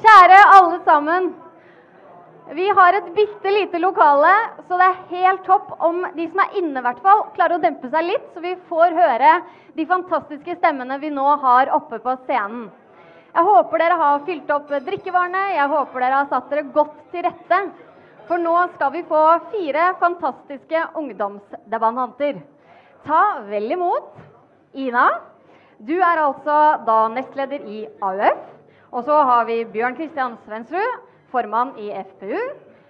Kjære alle sammen. Vi har et bitte lite lokale, så det er helt topp om de som er inne, hvert fall, klarer å dempe seg litt, så vi får høre de fantastiske stemmene vi nå har oppe på scenen. Jeg håper dere har fylt opp drikkevarene, jeg håper dere har satt dere godt til rette. For nå skal vi få fire fantastiske ungdomsdebattanter. Ta vel imot Ina. Du er altså da nestleder i AUF. Og så har vi Bjørn Kristian Svensrud, formann i FPU.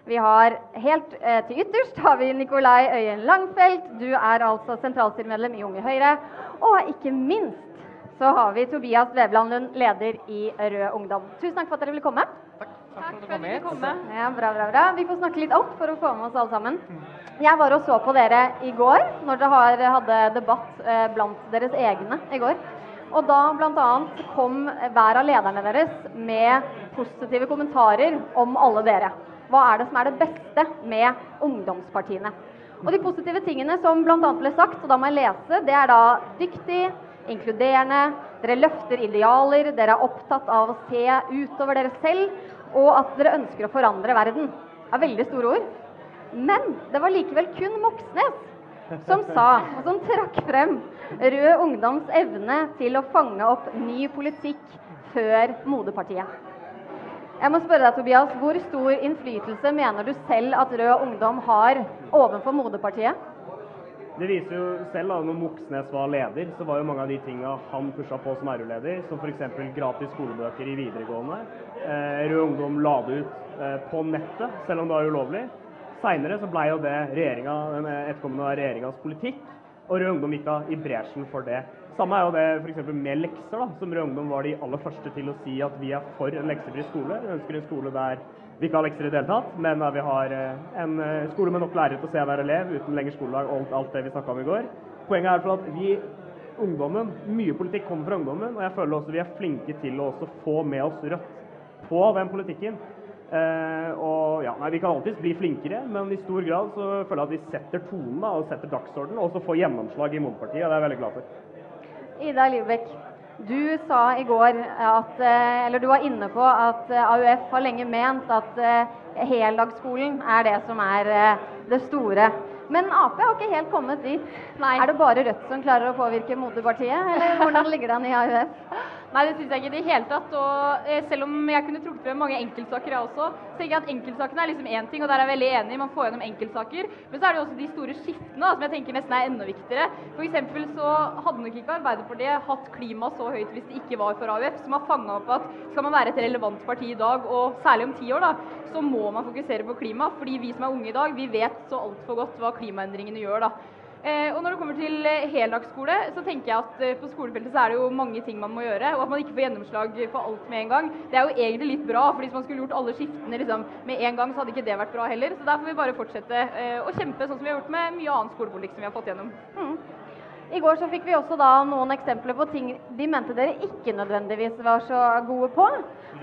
Vi har helt eh, til ytterst har vi Nikolai Øyen Langfelt. Du er altså sentralstyremedlem i Unge Høyre. Og ikke minst så har vi Tobias Vevland Lund, leder i Rød Ungdom. Tusen takk for at dere ville komme. Takk for at du kom hit. Ja, bra, bra, bra. Vi får snakke litt opp for å få med oss alle sammen. Jeg var og så på dere i går, når dere hadde debatt eh, blant deres egne i går. Og da bl.a. kom hver av lederne deres med positive kommentarer om alle dere. Hva er det som er det beste med ungdomspartiene? Og de positive tingene som bl.a. ble sagt, og da må jeg lese, det er da dyktig, inkluderende, dere løfter idealer, dere er opptatt av å se utover dere selv, og at dere ønsker å forandre verden. Det er veldig store ord. Men det var likevel kun Moxnes som sa, og som trakk frem Rød Ungdoms evne til å fange opp ny politikk før moderpartiet. Jeg må spørre deg, Tobias, Hvor stor innflytelse mener du selv at Rød Ungdom har overfor moderpartiet? Det viser jo selv da når Moxnes var leder, så var jo mange av de tinga han pusha på som RU-leder, som f.eks. gratis skolebøker i videregående. Eh, Rød Ungdom la det ut eh, på nettet, selv om det var ulovlig. Seinere så blei jo det etterkommende regjeringas politikk, og Rød Ungdom gikk da i bresjen for det. Samme er jo det f.eks. med lekser, da, som Rød Ungdom var de aller første til å si at vi er for en leksefri skole. Vi ønsker en skole der vi ikke har lekser i det hele tatt, men der vi har eh, en eh, skole med nok lærere til å se hver elev, uten lengre skoledag og alt, det vi snakka om i går. Poenget er at vi, ungdommen, mye politikk kommer fra ungdommen, og jeg føler også vi er flinke til å få med oss Rødt på den politikken. Eh, og ja, nei, Vi kan alltids bli flinkere, men i stor grad så føler jeg at vi setter tonen da, og setter dagsordenen, og så får gjennomslag i moderpartiet. og Det er jeg veldig glad for. Ida Livbekk, du sa i går at eh, Eller du var inne på at eh, AUF har lenge ment at eh, heldagsskolen er det som er det store. Men Ap har ikke helt kommet dit. Nei. Er det bare Rødt som klarer å påvirke moderpartiet, eller hvordan ligger det an i AUF? Nei, det syns jeg ikke i det hele tatt. Og eh, selv om jeg kunne trukket frem mange enkeltsaker, jeg også, så tenker jeg at enkeltsakene er liksom én ting, og der er jeg veldig enig. Man får gjennom enkeltsaker. Men så er det jo også de store skiftene da, som jeg tenker nesten er enda viktigere. F.eks. så hadde nok ikke Arbeiderpartiet hatt klima så høyt hvis det ikke var for AUF, som har fanga opp at skal man være et relevant parti i dag, og særlig om ti år, da, så må man fokusere på klima. Fordi vi som er unge i dag, vi vet så altfor godt hva klimaendringene gjør. da. Eh, og når det kommer til eh, heldagsskole, så tenker jeg at eh, på skolefeltet så er det jo mange ting man må gjøre. Og at man ikke får gjennomslag for alt med en gang. Det er jo egentlig litt bra, for hvis man skulle gjort alle skiftene liksom, med en gang, så hadde ikke det vært bra heller. Så der får vi bare fortsette å kjempe sånn som vi har gjort med mye annen skolepolitikk som vi har fått gjennom. Mm. I går så fikk vi også da noen eksempler på ting de mente dere ikke nødvendigvis var så gode på.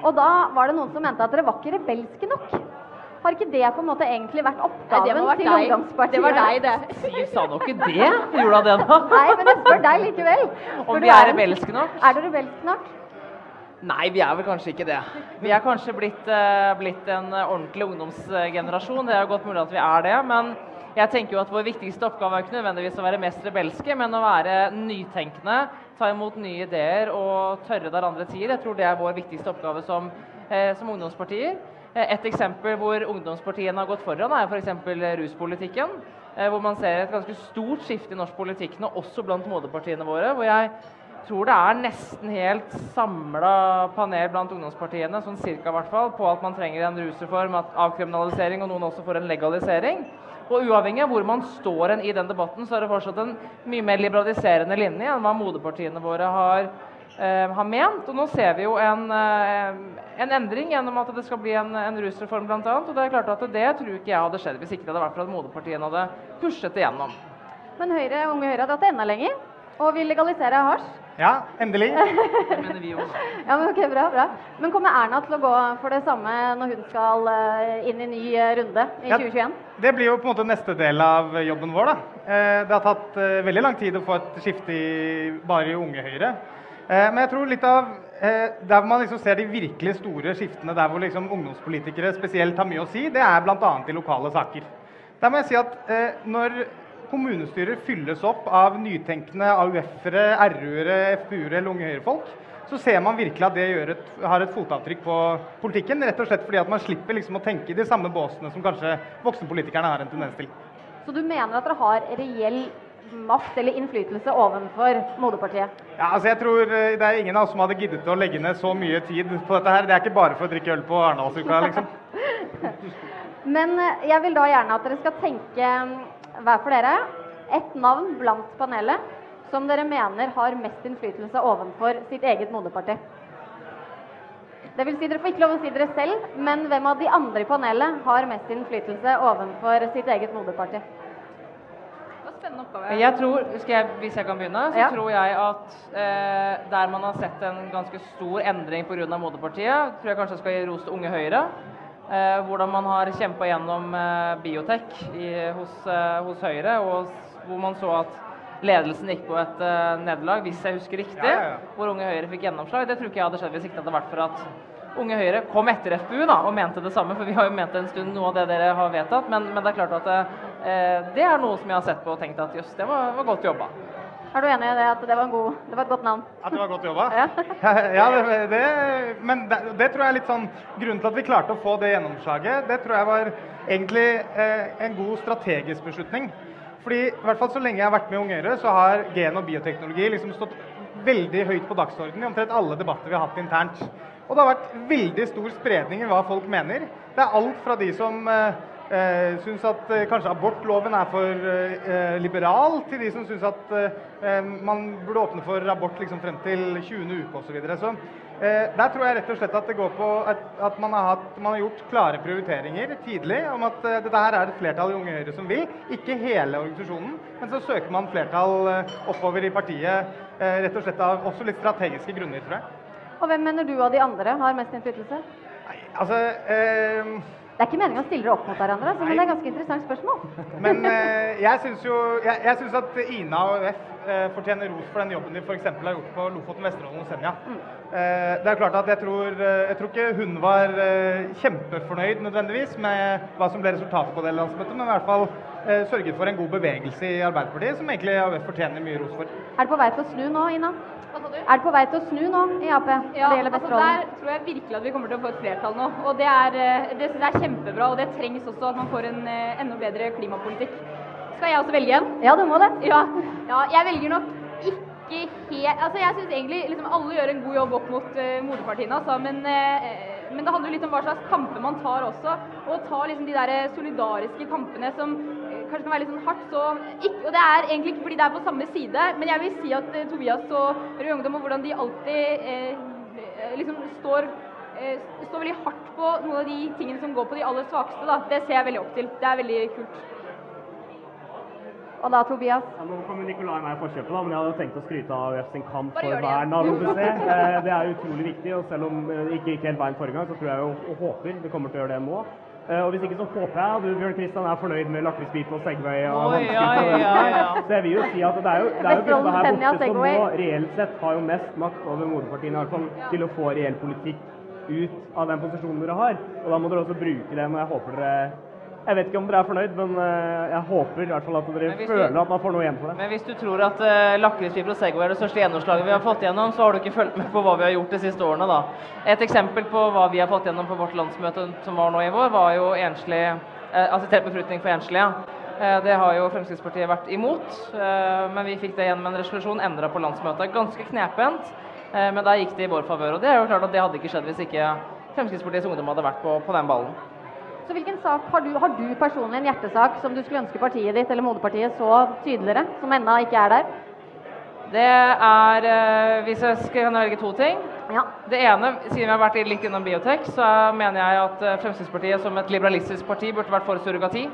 Og da var det noen som mente at dere var ikke rebelske nok. Har ikke det på en måte egentlig vært oppgaven Nei, til deg. ungdomspartiet? Det var deg, det. Si, sa nå ikke det? Gjorde hun det nå? Nei, men jeg spør deg likevel. Om vi er rebelske nok? Er du rebelsk nok? Nei, vi er vel kanskje ikke det. Vi er kanskje blitt, uh, blitt en ordentlig ungdomsgenerasjon. Det er godt mulig at vi er det. Men jeg tenker jo at vår viktigste oppgave er ikke nødvendigvis å være mest rebelske, men å være nytenkende, ta imot nye ideer og tørre der andre tider. Jeg tror det er vår viktigste oppgave som, uh, som ungdomspartier. Eh, Et eksempel hvor ungdomspartiene har gått foran, er f.eks. ruspolitikken. eh, Hvor man ser et ganske stort skifte i norsk politikk nå, også blant moderpartiene våre. hvor jeg tror det er nesten helt samla panel blant ungdomspartiene sånn cirka i hvert fall, på at man trenger en rusreform, avkriminalisering og noen også får en legalisering. Og uavhengig av hvor man står i den debatten, så er det fortsatt en mye mer liberaliserende linje enn hva moderpartiene våre har, har ment. Og nå ser vi jo en, eh, en endring gjennom at det skal bli en, en rusreform bl.a. Og det er klart at det tror ikke jeg hadde skjedd hvis ikke det hadde vært for at moderpartiene hadde pushet det gjennom. Men Høyre, Unge Høyre har dratt det enda lenger og vil legalisere hasj. Ja, endelig. Det mener vi òg. Ja, men ok, bra, bra. Men kommer Erna til å gå for det samme når hun skal eh, inn i ny eh, runde i Ja. 2021? Det blir jo på en måte neste del av jobben vår. da. Eh, Det har tatt eh, veldig lang tid å få et skifte i, bare i Unge Høyre. Eh, men jeg tror litt av eh, der man liksom ser de virkelig store skiftene, der hvor liksom ungdomspolitikere spesielt har mye å si, det er bl.a. i lokale saker. Der må jeg si at eh, når kommunestyrer fylles opp av nytenkende AUF-ere, RU-ere, FPU-ere eller Unge Høyre-folk, så ser man virkelig at det et, har et fotavtrykk på politikken. Rett og slett fordi at man slipper liksom å tenke i de samme båsene som kanskje voksenpolitikerne har en tendens til. Så du mener at dere har reell makt eller innflytelse overfor moderpartiet? Ja, altså jeg tror eh, Det er ingen av oss som hadde giddet å legge ned så mye tid på dette her. Det er ikke bare for å drikke øl på Arendalsuka, liksom. Men eh, jeg vil da gjerne at dere skal tenke mm, hver for dere ett navn blant panelet som dere mener har mest innflytelse overfor sitt eget moderparti. Det vil si, Dere får ikke lov å si dere selv, men hvem av de andre i panelet har mest innflytelse overfor sitt eget moderparti? Det var en spennende oppgave. Jeg tror, skal jeg, Hvis jeg kan begynne, så Ja. tror jeg at eh, der man har sett en ganske stor endring pga. moderpartiet, tror jeg kanskje jeg skal gi ros til Unge Høyre. Eh, hvordan man har kjempa gjennom eh, biotek i, hos, eh, hos Høyre, og hvor man så at ledelsen gikk på et eh, nederlag, hvis jeg husker riktig. Ja, ja, ja. Hvor Unge Høyre fikk gjennomslag. Det tror ikke jeg hadde skjedd hvis ikke det hadde vært for at Unge Høyre kom etter FPU da, og mente det samme. For vi har jo ment en stund noe av det dere har vedtatt. Men, men det er klart at eh, det er noe som jeg har sett på og tenkt at jøss, det var, var godt jobba. Er du enig i det at det var, en god, det var et godt navn? At det var godt jobba? Ja. ja, det, det, men det, det tror jeg er litt sånn Grunnen til at vi klarte å få det gjennomslaget, det tror jeg var egentlig eh, en god strategisk beslutning. Fordi i hvert fall så lenge jeg har vært med i Ung Høyre, så har gen- og bioteknologi liksom stått veldig høyt på dagsordenen i omtrent alle debatter vi har hatt internt. Og det har vært veldig stor spredning i hva folk mener. Det er alt fra de som eh, eh, syns at eh, kanskje abortloven er for eh, liberal, til de som syns at eh, man burde åpne for abort liksom frem til 20. uke osv. Så, videre. så eh, der tror jeg rett og slett at det går på at, at man, har hatt, man har gjort klare prioriteringer tidlig om at eh, dette her er et flertall i Unge Høyre som vil. Ikke hele organisasjonen, men så søker man flertall eh, oppover i partiet rett og slett av også litt strategiske grunner, tror jeg. Og hvem mener du av de andre har mest innflytelse? Nei, altså Det er ikke meningen å stille dere opp mot hverandre, altså, men det er et ganske interessant spørsmål. Men eh, jeg syns jo jeg, jeg synes at Ina og eh, fortjener ros for den jobben de f.eks. har gjort på Lofoten, Vesterålen og Senja. Eh, det er klart at jeg tror, eh, jeg tror ikke hun var eh, kjempefornøyd nødvendigvis med hva som ble resultatet på det landsmøtet, men i hvert fall eh, sørget for en god bevegelse i Arbeiderpartiet, som egentlig AUF fortjener mye ros for. Er det på vei til å snu nå, Ina? Hva sa du? Er det på vei til å snu nå i Ap Ja, det altså Der tror jeg virkelig at vi kommer til å få et flertall nå. Og det er, det, det er kjempebra, og det trengs også at man får en eh, enda bedre klimapolitikk. Skal jeg også velge en? Ja, du må det. Ja, ja jeg velger nok ikke helt Altså, jeg syns egentlig liksom alle gjør en god jobb opp mot uh, moderpartiene, altså, men, uh, men det handler jo litt om hva slags kamper man tar også. Og ta liksom de der eh, solidariske kampene som eh, kanskje kan være litt sånn hardt, så ikke, Og det er egentlig ikke fordi det er på samme side, men jeg vil si at eh, Tobias og Rød Ungdom og hvordan de alltid eh, liksom står eh, står veldig hardt på noen av de tingene som går på de aller svakeste. Da. Det ser jeg veldig opp til. Det er veldig kult. Og da, Tobias? Ja, nå kommer Nikolai meg i forkjøpet, da, men jeg hadde tenkt å skryte av AUF sin kamp Bare for hver navn vern av OBC. Eh, Det er utrolig viktig, og selv om eh, det ikke gikk helt veien forrige gang, så tror jeg og, og håper vi kommer til å gjøre det nå. Eh, Og hvis ikke så håper jeg at du, Bjørn Kristian, er fornøyd med lakrisbiten og Segway og oh, ja, ja, ja. Så jeg vil jo si at det er jo, det er jo gruppa her borte som nå reelt sett har jo mest makt over moderpartiene, i hvert fall til å få reell politikk ut av den posisjonen dere har. Og da må dere også bruke den, og jeg håper dere jeg vet ikke om dere er fornøyd, men eh, jeg håper i hvert fall at dere føler du- at man får noe igjen for det. Men hvis du tror at uh, lakrisfiber og Segway er det største gjennomslaget vi har fått gjennom, så har du ikke fulgt med på hva vi har gjort de siste årene, da. Et eksempel på hva vi har fått gjennom på vårt landsmøte som var nå i vår, var jo enslig uh, assistert befruktning for enslige. Uh, det har jo Fremskrittspartiet vært imot, uh, men vi fikk det igjen med en resolusjon endra på landsmøtet. Ganske knepent, men der gikk det i vår favør. Og det er jo klart at det hadde ikke skjedd hvis ikke Fremskrittspartiets ungdom hadde vært på, på den ballen. Så hvilken sak har du, har du personlig en hjertesak som du skulle ønske partiet ditt eller moderpartiet så tydeligere, som ennå ikke er der? Det er eh, Hvis jeg skal velge to ting Ja. Det ene, siden vi har vært litt innom biotek, så mener jeg at eh, Fremskrittspartiet som et liberalistisk parti burde vært for surrogati.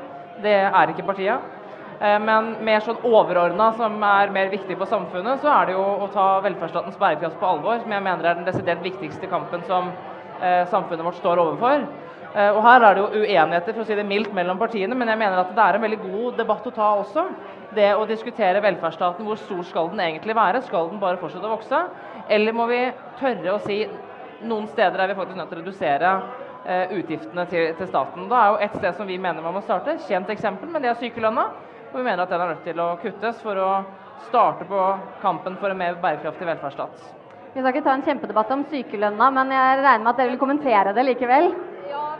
Det er ikke partiet. Eh, Men mer sånn overordna, som er mer viktig for samfunnet, så er det jo å ta velferdsstatens bærekraft på alvor, som jeg mener er den desidert viktigste kampen som samfunnet vårt står overfor. Eh, og Her er det jo uenigheter for å si det mildt, mellom partiene, men jeg mener at det er en veldig god debatt å ta også. Det å diskutere velferdsstaten, hvor stor skal den egentlig være? Skal den bare fortsette å vokse? Eller må vi tørre å si noen steder er vi faktisk nødt til å redusere eh, utgiftene til, til, staten. Da er jo et sted som vi mener man må starte, kjent eksempel, men det er sykelønna. Og vi mener at den er nødt til å kuttes for å starte på kampen for en mer bærekraftig velferdsstat. Vi skal ikke ta en kjempedebatt om sykelønna, men jeg regner med at dere vil kommentere det likevel?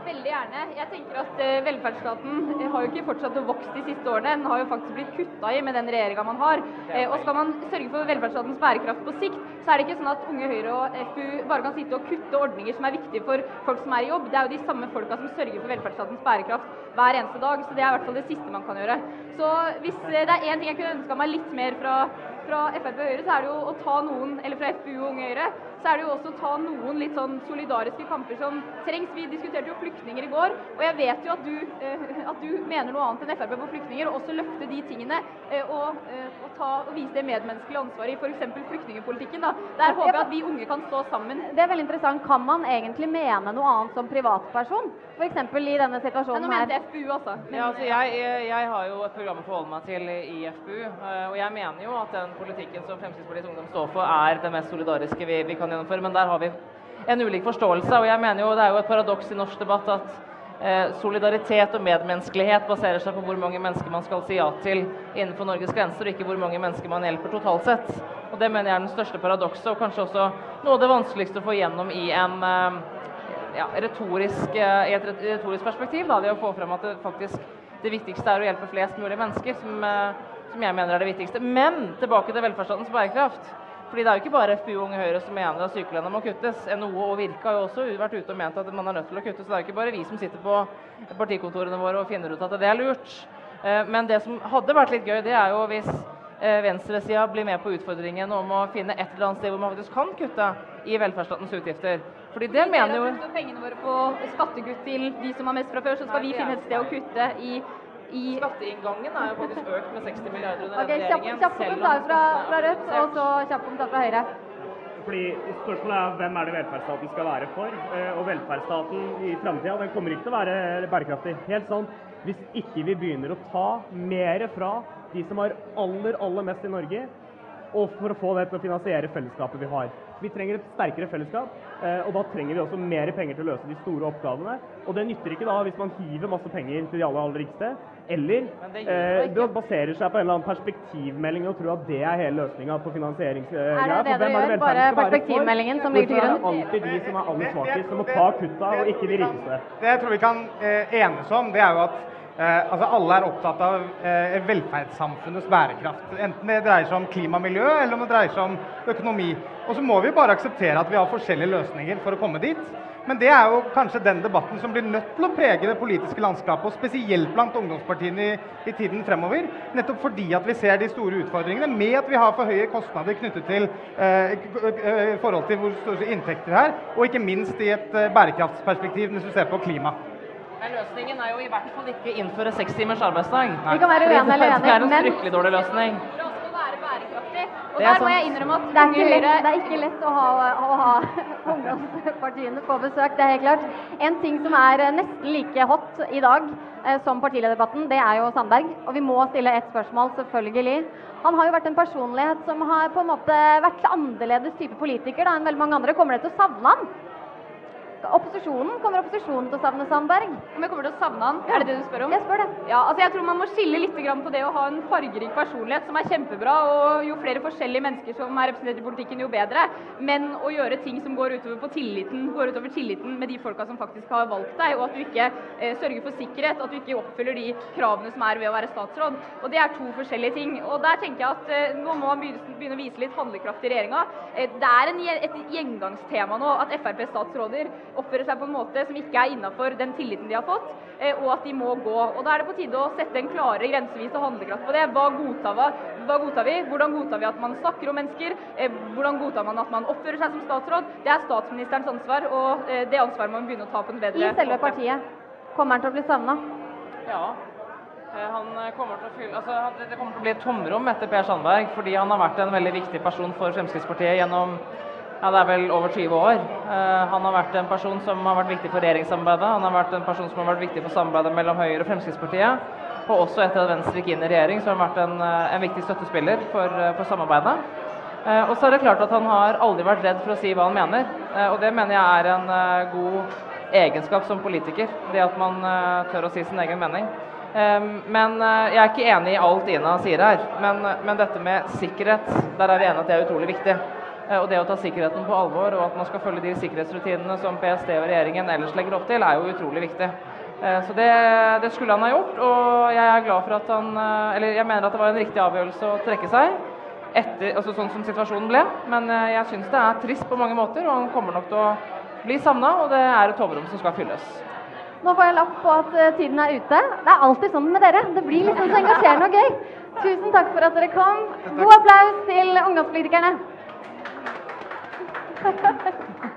Veldig gjerne. Jeg tenker at uh, Velferdsstaten uh, har jo ikke fortsatt å vokse de siste årene. Den har jo faktisk blitt kutta i med den regjeringa man har. Uh, og skal man sørge for velferdsstatens bærekraft på sikt, så er det ikke sånn at Unge Høyre og FU bare kan sitte og kutte ordninger som er viktige for folk som er i jobb. Det er jo de samme folka som sørger for velferdsstatens bærekraft hver eneste dag. Så det er i hvert fall det siste man kan gjøre. Så hvis det er én ting jeg kunne ønska meg litt mer fra, fra Frp og Høyre, så er det jo å ta noen, eller fra FU og Unge Høyre, så er det jo også å ta noen litt sånn solidariske kamper som trengs. Vi diskuterte jo flyktninger i går, og jeg vet jo at du, eh, at du mener noe annet enn Frp på flyktninger, og også løfte de tingene eh, og, eh, og, ta, og vise det medmenneskelige ansvaret i f.eks. flyktningepolitikken. Da. Der håper jeg at vi unge kan stå sammen. Det er veldig interessant. Kan man egentlig mene noe annet som privatperson? F.eks. i denne situasjonen her. Nå mente FPU, altså. Men, ja, altså jeg, jeg, har jo et program å forholde meg til i FPU, og jeg mener jo at den politikken som Fremskrittspartiets Ungdom står for, er den mest solidariske vi, vi kan gjennomføre. Men der har vi en ulik forståelse. Og jeg mener jo det er jo et paradoks i norsk debatt at eh, solidaritet og medmenneskelighet baserer seg på hvor mange mennesker man skal si ja til innenfor Norges grenser, og ikke hvor mange mennesker man hjelper totalt sett. Og Det mener jeg er den største paradokset, og kanskje også noe av det vanskeligste å få gjennom i en eh, ja, retorisk, eh, i et retorisk perspektiv. Da, det å få frem at det faktisk det viktigste er å hjelpe flest mulig mennesker, som, eh, som jeg mener er det viktigste. Men tilbake til velferdsstatens bærekraft. Fordi Det er jo ikke bare FPU Unge Høyre som mener at sykelønna må kuttes. NHO og Virke har jo også vært ute og ment at man er nødt til å kutte. Så det er jo ikke bare vi som sitter på partikontorene våre og finner ut at det er lurt. Eh, men det som hadde vært litt gøy, det er jo hvis eh, venstresida blir med på utfordringen om å finne et eller annet sted hvor man faktisk kan kutte i velferdsstatens utgifter. Fordi det mener jo Vi pengene våre på skattekutt til de som har mest fra før, så skal vi finne et sted å kutte i i Skatteinngangen er jo faktisk økt med 60 milliarder under okay, denne regjeringen. Kjapp kommentar fra, fra Rødt, og så kjapp kommentar fra Høyre. Fordi Spørsmålet er hvem er det velferdsstaten skal være for? Eh, og velferdsstaten i framtida kommer ikke til å være bærekraftig. Helt sånn, Hvis ikke vi begynner å ta mer fra de som har aller, aller mest i Norge, og for å få det til å finansiere fellesskapet vi har. Vi trenger et sterkere fellesskap, eh, og da trenger vi også mer penger til å løse de store oppgavene. Og det nytter ikke da hvis man hiver masse penger til de aller, aller rikeste, eller det, eh, det baserer seg på en eller annen perspektivmelding og tror at det er hele løsninga på finansieringsgreia. Er det det du gjør? Bare perspektivmeldingen som ligger til grunn? Hvorfor er det alltid de som er aller svakest, som må ta kutta, og ikke de rikeste? Det jeg tror vi kan eh, enes om, det er jo at altså Alle er opptatt av eh, velferdssamfunnets bærekraft. Enten det dreier seg om klima og miljø, eller om det dreier seg om økonomi. Og så må vi bare akseptere at vi har forskjellige løsninger for å komme dit. Men det er jo kanskje den debatten som blir nødt til å prege det politiske landskapet, og spesielt blant ungdomspartiene i, i tiden fremover. Nettopp fordi at vi ser de store utfordringene med at vi har for høye kostnader knyttet til eh, eh forhold til hvor store inntekter her, og ikke minst i et eh, bærekraftsperspektiv hvis du ser på klima. Men løsningen er jo i hvert fall ikke innføre seks timers arbeidsdag. Vi kan være uenige eller enige, Det er en fryktelig dårlig løsning. Og der må jeg innrømme at det er, ikke lett, det er ikke lett å ha, å ha ungdomspartiene på besøk, det er helt klart. En ting som er nesten like hot i dag eh, som partilederdebatten, det er jo Sandberg. Og vi må stille ett spørsmål, selvfølgelig. Han har jo vært en personlighet som har på en måte vært annerledes type politiker da, enn veldig mange andre. Kommer dere til å savne han? Opposisjonen, Kommer opposisjonen til å savne Sandberg? Om jeg kommer til å savne han? Er det det du spør om? Jeg spør det. Ja, altså jeg tror man må skille litt på det å ha en fargerik personlighet, som er kjempebra, og jo flere forskjellige mennesker som er representert i politikken, jo bedre. Men å gjøre ting som går utover på tilliten, går utover tilliten med de folka som faktisk har valgt deg, og at du ikke eh, sørger for sikkerhet, at du ikke oppfyller de kravene som er ved å være statsråd. Og Det er to forskjellige ting. Og Der tenker jeg at eh, nå må man begynne å vise litt handlekraft i regjeringa. Eh, det er en, et gjengangstema nå at Frp-statsråder oppfører seg på en måte som ikke er innafor den tilliten de har fått, eh, og at de må gå. Og Da er det på tide å sette en klare grensevis og handlekraft på det. Hva godtar, vi? Hva godtar vi? Hvordan godtar vi at man snakker om mennesker? Eh, hvordan godtar man at man oppfører seg som statsråd? Det er statsministerens ansvar, og eh, det ansvaret må man begynne å ta på en bedre måte. I selve partiet. Kommer han til å bli savna? Ja. Han kommer til å fylle, altså, det kommer til å bli et tomrom etter Per Sandberg, fordi han har vært en veldig viktig person for Fremskrittspartiet gjennom ja, det er vel over 20 år. Eh, han har vært en person som har vært viktig for regjeringssamarbeidet. Han har vært en person som har vært viktig for samarbeidet mellom Høyre og Fremskrittspartiet. Og også etter at Venstre gikk inn i regjering, så har han vært en, eh, en viktig støttespiller for, eh, for samarbeidet. Og så er det klart at han har aldri vært redd for å si hva han mener. Og det mener jeg er en god egenskap som politiker. Det at man tør å si sin egen mening. Men jeg er ikke enig i alt Ina sier her. Men, men dette med sikkerhet, der er vi enige at det er utrolig viktig. Eh, Og det å ta sikkerheten på alvor, og at man skal følge de sikkerhetsrutinene som PST og regjeringen ellers legger opp til, er jo utrolig viktig. Eh, Så det, det skulle han ha gjort, og jeg er glad for at han eh, Eller jeg mener at det var en riktig avgjørelse å trekke seg, etter, altså sånn som situasjonen ble. Men jeg syns det er trist på mange måter, og han kommer nok til å bli savna, og det er et tomrom som skal fylles. Nå får jeg lapp på at tiden er ute. Det er alltid sånn med dere. Det blir liksom så engasjerende og gøy. Tusen takk for at dere kom. God applaus til ungdomspolitikerne. Thank you.